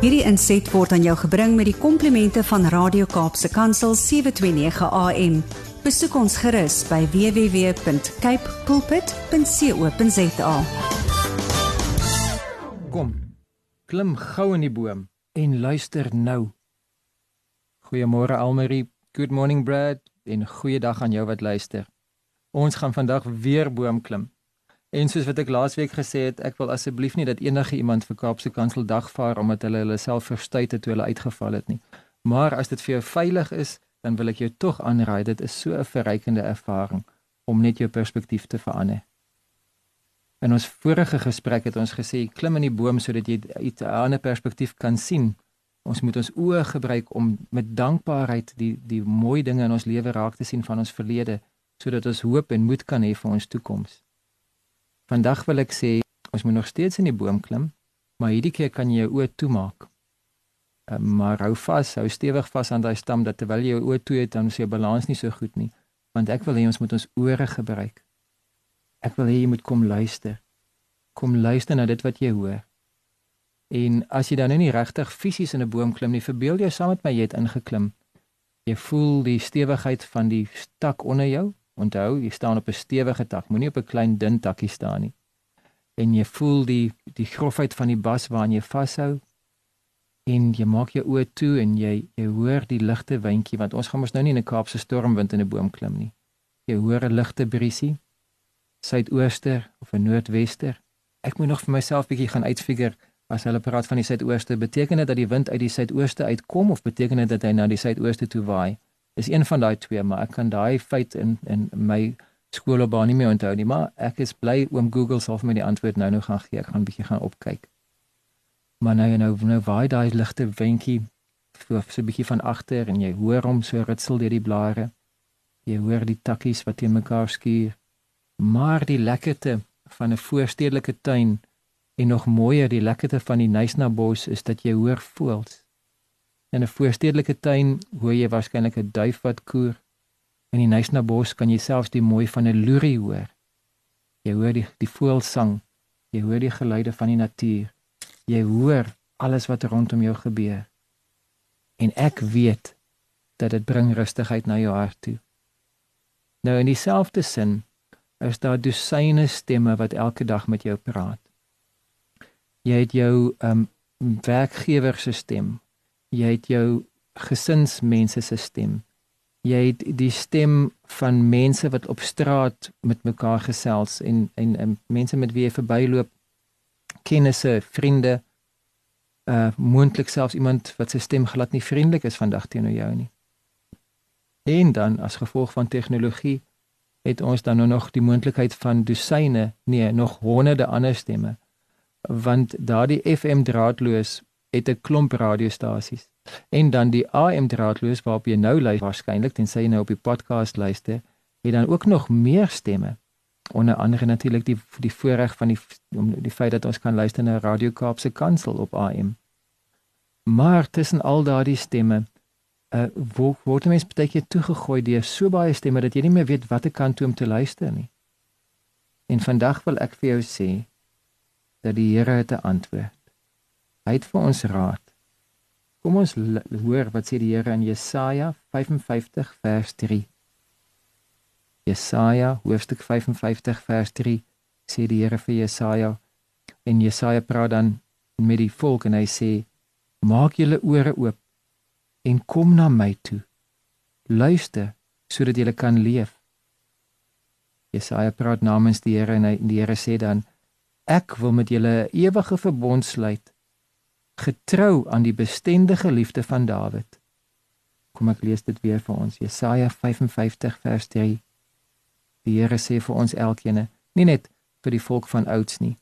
Hierdie inset word aan jou gebring met die komplimente van Radio Kaapse Kansel 729 AM. Besoek ons gerus by www.cape pulpit.co.za. Kom. Klim gou in die boom en luister nou. Goeiemôre Almarie, good morning Brad en goeiedag aan jou wat luister. Ons gaan vandag weer boom klim. En soos wat ek laasweek gesê het, ek wil asseblief nie dat enige iemand vir Kaapse Kansel dagvaar omdat hulle hulle self verstuit het toe hulle uitgeval het nie. Maar as dit vir jou veilig is, dan wil ek jou tog aanraai dit is so 'n verrykende ervaring om net jou perspektief te verander. In ons vorige gesprek het ons gesê klim in die boom sodat jy 'n ander perspektief kan sien. Ons moet ons oë gebruik om met dankbaarheid die die mooi dinge in ons lewe raak te sien van ons verlede sodat ons hoop en moed kan hê vir ons toekoms. Vandag wil ek sê ons moet nog steeds in die boom klim, maar hierdie keer kan jy jou oë toemaak. Uh, maar hou vas, hou stewig vas aan daai stam dat terwyl jy jou oë toe het, dan is jou balans nie so goed nie, want ek wil hê ons moet ons ore gebruik. Ek wil hê jy moet kom luister. Kom luister na dit wat jy hoor. En as jy dan nou nie regtig fisies in 'n boom klim nie, verbeel jou saam met my jy het ingeklim. Jy voel die stewigheid van die stak onder jou Onthou, jy staan op 'n stewige tak, moenie op 'n klein dun takkie staan nie. En jy voel die die grofheid van die bas waaraan jy vashou. En jy maak jou oë toe en jy jy hoor die ligte windjie want ons gaan mos nou nie in 'n Kaapse stormwind in 'n boom klim nie. Jy hoor 'n ligte briesie suidooster of 'n noordwester. Ek moet nog vir myself bietjie gaan uitfigure as hulle praat van die suidooste, beteken dit dat die wind uit die suidooste uitkom of beteken dit dat hy na die suidooste toe waai? Is een van daai twee, maar ek kan daai feit in in my skoolopbaan nie meer onthou nie, maar ek is bly oom Google sal vir my die antwoord nou nou gaan gee. Ek gaan 'n bietjie gaan opkyk. Maar nou nou nou waai daai ligte windjie so so 'n bietjie van agter en jy hoor hom so ritsel deur die blare. Jy hoor die takkies wat teen mekaar skuur. Maar die lekkerte van 'n voorstedelike tuin en nog mooier die lekkerte van die Nysna bos is dat jy hoor voels. In 'n voorstedelike tuin hoor jy waarskynlik 'n duif wat koer. In die Nysna bos kan jy selfs die mooi van 'n loerie hoor. Jy hoor die die voëlsang. Jy hoor die geluide van die natuur. Jy hoor alles wat rondom jou gebeur. En ek weet dat dit bring rustigheid na jou hart toe. Nou in dieselfde sin is daar dosyne stemme wat elke dag met jou praat. Jy het jou um werkgewer se stem jy het jou gesinsmense se stem. Jy het die stem van mense wat op straat met mekaar gesels en en, en mense met wie jy verbyloop, kennisse, vriende, uh moontlik selfs iemand wat sy stem glad nie vriendelik is vandag teenoor jou nie. En dan as gevolg van tegnologie het ons dan nou nog die moontlikheid van dosyne, nee, nog honderde ander stemme want daardie FM draadloos het 'n klomp radiostasies. En dan die AM draadloos waarop jy nou luister waarskynlik tensy jy nou op die podcast luister, het dan ook nog meer stemme. Onder andere natuurlik die die voorreg van die die feit dat ons kan luister na Radio Kaapse Kansel op AM. Maar tussen al daardie stemme uh word word mens baie keer toegegooi deur so baie stemme dat jy nie meer weet watter kant toe om te luister nie. En vandag wil ek vir jou sê dat die Here het 'n antwoord. Hy het vir ons raad. Kom ons hoor wat sê die Here in Jesaja 55 vers 3. Jesaja hoofstuk 55 vers 3 sê die Here vir Jesaja en Jesaja praat dan met die volk en hy sê maak julle ore oop en kom na my toe. Luister sodat julle kan leef. Jesaja praat namens die Here en hy, die Here sê dan ek wil met julle 'n ewige verbond sluit getrou aan die bestendige liefde van Dawid. Kom ek lees dit weer vir ons. Jesaja 55 vers 3. Die Here sê vir ons elkeen, nie net vir die volk van ouds nie,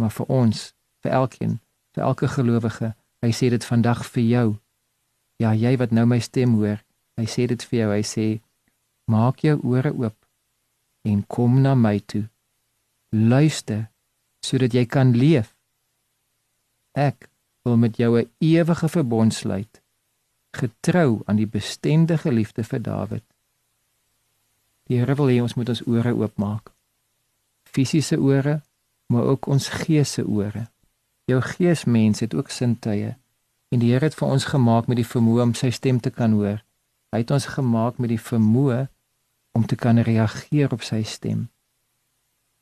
maar vir ons, vir elkeen, vir elke gelowige. Hy sê dit vandag vir jou. Ja, jy wat nou my stem hoor, hy sê dit vir jou. Hy sê: Maak jou ore oop en kom na my toe. Luister sodat jy kan leef. Ek wil met jou 'n ewige verbond sluit, getrou aan die bestendige liefde vir Dawid. Die Here wil hê ons moet ons ore oopmaak. Fisiese ore, maar ook ons gees se ore. Jou geesmens het ook sintuie. En die Here het vir ons gemaak met die vermoë om sy stem te kan hoor. Hy het ons gemaak met die vermoë om te kan reageer op sy stem.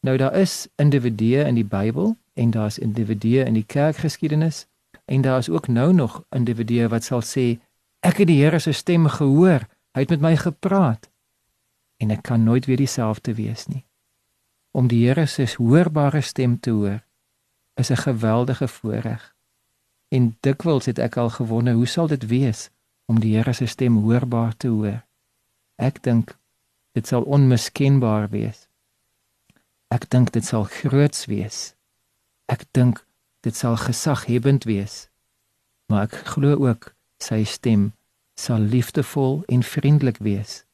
Nou daar is individue in die Bybel en daar's individue in die kerkgeskiedenis en daar is ook nou nog individue wat sal sê ek het die Here se stem gehoor. Hy het met my gepraat en ek kan nooit weer dieselfde wees nie. Om die Here se hoorbare stem te hoor is 'n geweldige voorreg. En dikwels het ek al gewonder hoe sal dit wees om die Here se stem hoorbaar te hoor. Ek dink dit sal onmiskenbaar wees. Ek dink dit sal groots wees. Ek dink dit sal gesaghebend wees. Maar ek glo ook sy stem sal liefdevol en vriendelik wees.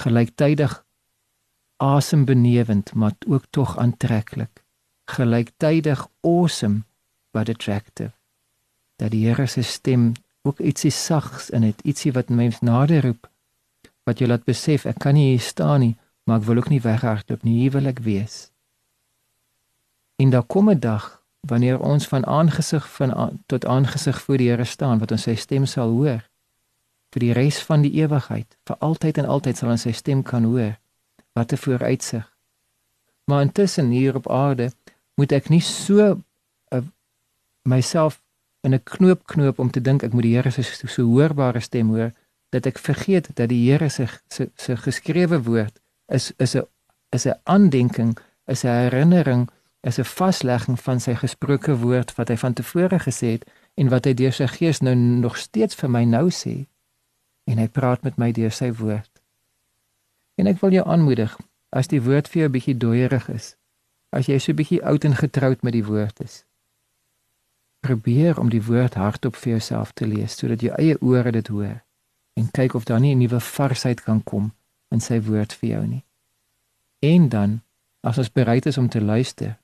Gelyktydig asembenewend maar ook tog aantreklik. Gelyktydig awesome but attractive. Dat die Here se stem ook ietsie sags in dit ietsie wat mens nader roep. Wat jy laat besef ek kan nie hier staan nie maar ek wil ook nie weghardloop nie. Hier wil ek wees. En daar kom 'n dag wanneer ons van aangesig van tot aangesig voor die Here staan wat ons sy stem sal hoor vir die res van die ewigheid, vir altyd en altyd sal ons sy stem kan hoor. Wat 'n vooruitsig. Maar intussen hier op aarde moet ek nie so uh, myself in 'n knoop knoop om te dink ek moet die Here se so, so hoorbare stem hoor dat ek vergeet dat die Here se se, se geskrewe woord is is 'n is 'n aandenking, is 'n herinnering, is 'n vaslegging van sy gesproke woord wat hy van tevore gesê het en wat hy deur sy gees nou nog steeds vir my nou sê en hy praat met my deur sy woord. En ek wil jou aanmoedig, as die woord vir jou bietjie dooierig is, as jy so bietjie oud en getroud met die woord is, probeer om die woord hardop vir jouself te lees sodat jou eie ore dit hoor en kyk of daar nie 'n nuwe varsheid kan kom in sy woord vir jou nie. En dan, as ons bereid is om te luister,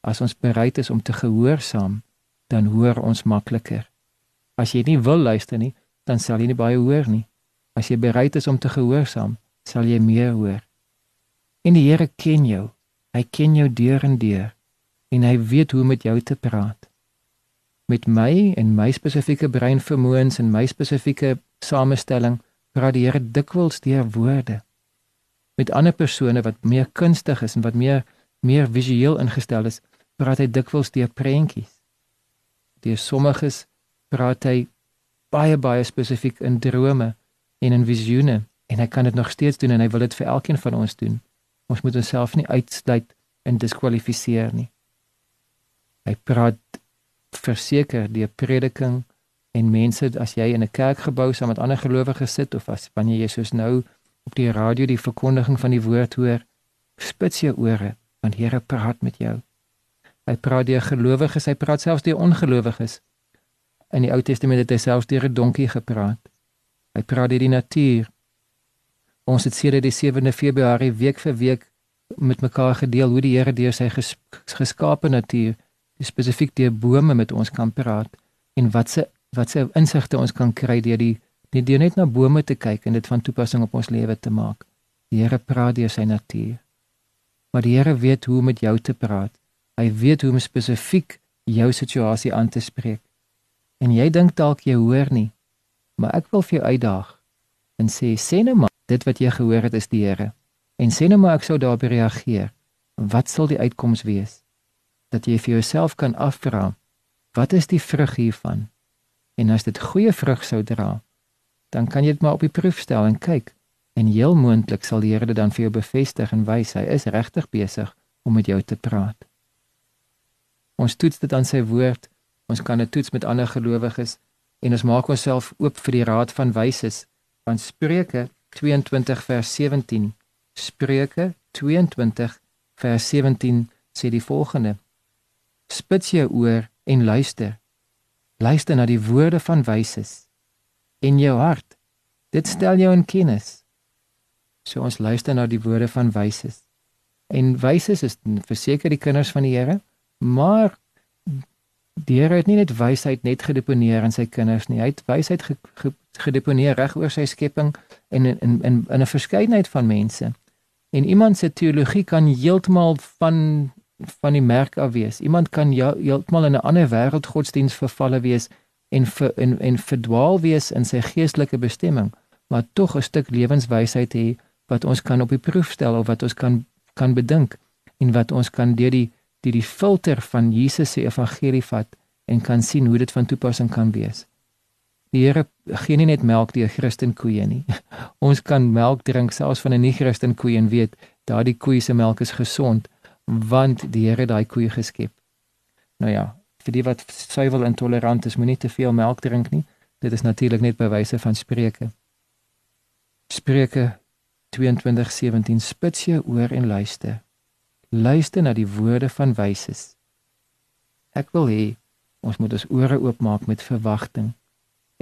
as ons bereid is om te gehoorsaam, dan hoor ons makliker. As jy nie wil luister nie, dan sal jy nie baie hoor nie. As jy bereid is om te gehoorsaam, sal jy meer hoor. En die Here ken jou. Hy ken jou deur en deur en hy weet hoe om met jou te praat. Met my en my spesifieke breinvermoëns en my spesifieke samestelling praat die Here dikwels deur woorde. Met ander persone wat meer kunstig is en wat meer meer visueel ingestel is, praat hy dikwels deur prentjies. Deur sommiges praat hy baie baie spesifiek in drome en in visioene en hy kan dit nog steeds doen en hy wil dit vir elkeen van ons doen. Ons moet onsself nie uitsluit en diskwalifiseer nie. Hy praat verseker die prediking en mense as jy in 'n kerkgebou saam met ander gelowiges sit of as wanneer jy soos nou op die radio die verkondiging van die woord hoor, spits jou ore want Here praat met jou. Hy praat deur gelowiges, hy praat selfs deur ongelowiges. In die Ou Testament het hy selfs deur 'n donkie gepraat. Hy praat deur die natuur. Ons het sedert die 7de Februarie week vir week met mekaar gedeel hoe die Here deur sy ges, geskape natuur, spesifiek deur bome met ons kan praat en wat se wat se insigte ons kan kry deur die nie deur net na bome te kyk en dit van toepassing op ons lewe te maak. Die Here praat deur sy natuur. Maar die Here weet hoe om met jou te praat. Hy weet hoe om spesifiek jou situasie aan te spreek. En jy dink dalk jy hoor nie. Maar ek wil vir jou uitdaag en sê sê nou maar dit wat jy gehoor het is die Here. En sê nou maar ek sou daarop reageer. Wat sal die uitkoms wees? Dat jy vir jouself kan afvra, wat is die vrug hiervan? En as dit goeie vrug sou dra, dan kan jy dit maar op die proef stel en kyk. En heel moontlik sal die Here dit dan vir jou bevestig en wys hy is regtig besig om met jou te praat. Ons toets dit aan sy woord Ons kan dit toets met ander gelowiges en ons maak onsself oop vir die raad van wyses van Spreuke 22 vers 17. Spreuke 22 vers 17 sê die volgende: Spits jou oor en luister. Luister na die woorde van wyses in jou hart. Dit stel jou in kennis. So ons luister na die woorde van wyses. En wyses is verseker die kinders van die Here, maar Die Here het nie net wysheid net gedeponeer in sy kinders nie. Hy het wysheid ge, ge, gedeponeer reg oor sy skepping en in in in 'n verskeidenheid van mense. En iemand se teologie kan heeltemal van van die merk af wees. Iemand kan ja, heeltemal in 'n ander wêreld godsdiens vervalle wees en ver, en en verdwaal wees in sy geestelike bestemming, maar tog 'n stuk lewenswysheid hê wat ons kan op die proef stel of wat ons kan kan bedink en wat ons kan deur die die die filter van Jesus se evangelie vat en kan sien hoe dit van toepassing kan wees. Die Here gee nie net melk deur Christen koeie nie. Ons kan melk drink selfs van 'n nie-Christen koe en weet daardie koe se melk is gesond want die Here daai koe geskep. Nou ja, vir die wat suiwel intolerant is, moenie te veel melk drink nie. Dit is natuurlik net by wyse van Spreuke. Spreuke 22:17 Spits jou oor en luister. Luister na die woorde van wyses. Ek wil hê ons moet ons ore oopmaak met verwagting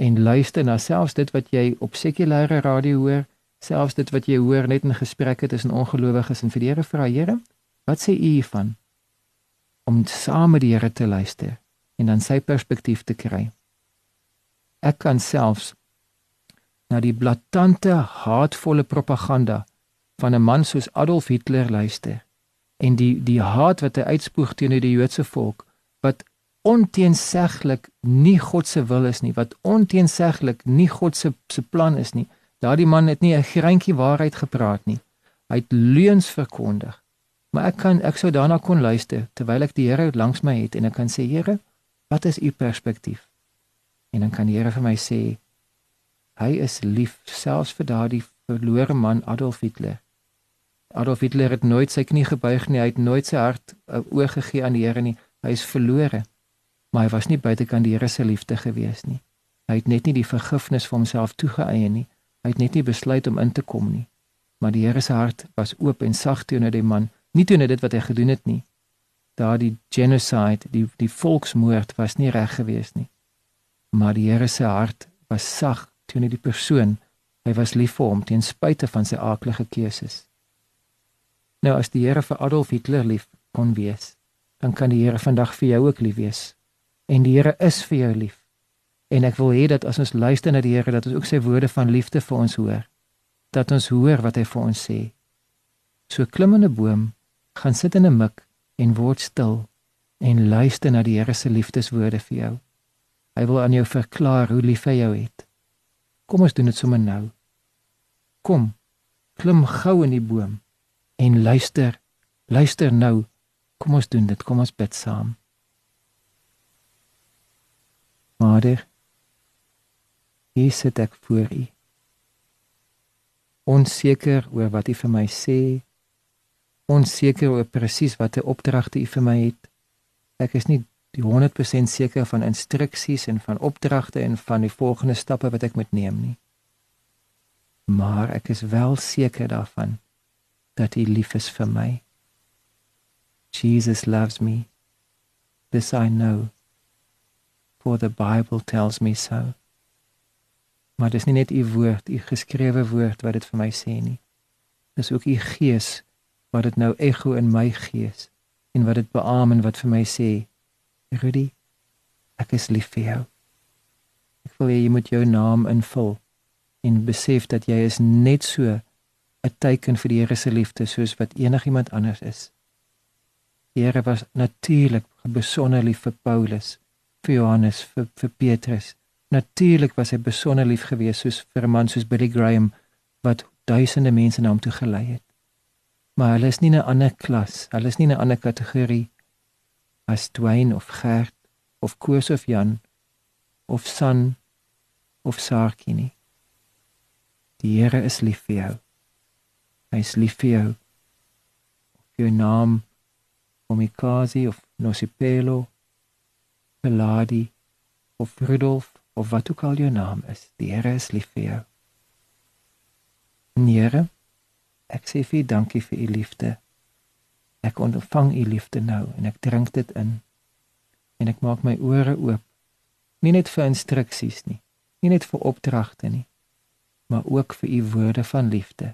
en luister na selfs dit wat jy op sekulêre radio hoor, selfs dit wat jy hoor net in gesprekke tussen ongelowiges en vir die Here vra, Here, wat sê U hiervan? Om saam met die Here te luister en dan sy perspektief te kry. Ek kan selfs na die blaatante, haatvolle propaganda van 'n man soos Adolf Hitler luister en die die haat wat hy uitspoeg teenoor die Joodse volk wat onteenseglik nie God se wil is nie, wat onteenseglik nie God se se plan is nie. Daardie man het nie 'n greintjie waarheid gepraat nie. Hy het leuns verkondig. Maar ek kan ek sou daarna kon luister terwyl ek die Here langs my het en ek kan sê Here, wat is u perspektief? En dan kan die Here vir my sê hy is lief selfs vir daardie verlore man Adolf Hitler. Adolf Hitler het nooit sy knie gebuig nie, hy het nooit sy hart uh, oorgegee aan die Here nie. Hy is verlore maar hy was nie buitekant die Here se liefde gewees nie. Hy het net nie die vergifnis vir homself toegeëien nie. Hy het net nie besluit om in te kom nie. Maar die Here se hart was oop en sag teenoor die man, nie teenoor dit wat hy gedoen het nie. Daardie genocide, die die volksmoord was nie reg gewees nie. Maar die Here se hart was sag teenoor die persoon. Hy was lief vir hom ten spyte van sy aaklige keuses. Nou as die Here vir Adolf Hitler lief kon wees, dan kan die Here vandag vir jou ook lief wees en die Here is vir jou lief. En ek wil hê dat as ons luister na die Here dat ons ook sy woorde van liefde vir ons hoor. Dat ons hoor wat hy vir ons sê. So klim in 'n boom, gaan sit in 'n mik en word stil en luister na die Here se liefdeswoorde vir jou. Hy wil aan jou verklaar hoe lief hy jou het. Kom ons doen dit sommer nou. Kom. Klim gou in die boom en luister. Luister nou. Kom ons doen dit. Kom ons bid saam. Vader, hier sit ek voor U. Onseker oor wat U vir my sê, onseker oor presies watter opdragte U vir my het. Ek is nie die 100% seker van instruksies en van opdragte en van die volgende stappe wat ek moet neem nie. Maar ek is wel seker daarvan dat U lief is vir my. Jesus loves me. This I know for the Bible tells me so. Maar dis nie net u woord, u geskrewe woord wat dit vir my sê nie. Dis ook u gees wat dit nou ekho in my gees en wat dit beamoen wat vir my sê, Rudy, ek is lief vir jou. Ek wil hê jy moet jou naam invul en besef dat jy is net so 'n teken vir die Here se liefde soos wat enigiemand anders is. Die Here was natuurlik besonder lief vir Paulus vir Johannes vir vir Petrus. Natuurlik was hy besonder lief geweest soos vir 'n man soos Billy Graham wat duisende mense na hom toe gelei het. Maar hulle is nie 'n ander klas, hulle is nie 'n ander kategorie as Dwayne of Gert of Koos of Jan of San of Sarkie nie. Die Here is lief vir jou. Hy is lief vir jou. Of jou naam Omikazi of Nosipelo Melody of Rudolf of wat ook al jou naam is. Die Here is lief vir jou. Here, ek sê vir U dankie vir U liefde. Ek ontvang U liefde nou en ek drink dit in. En ek maak my ore oop. Nie net vir instruksies nie, nie net vir opdragte nie, maar ook vir U woorde van liefde.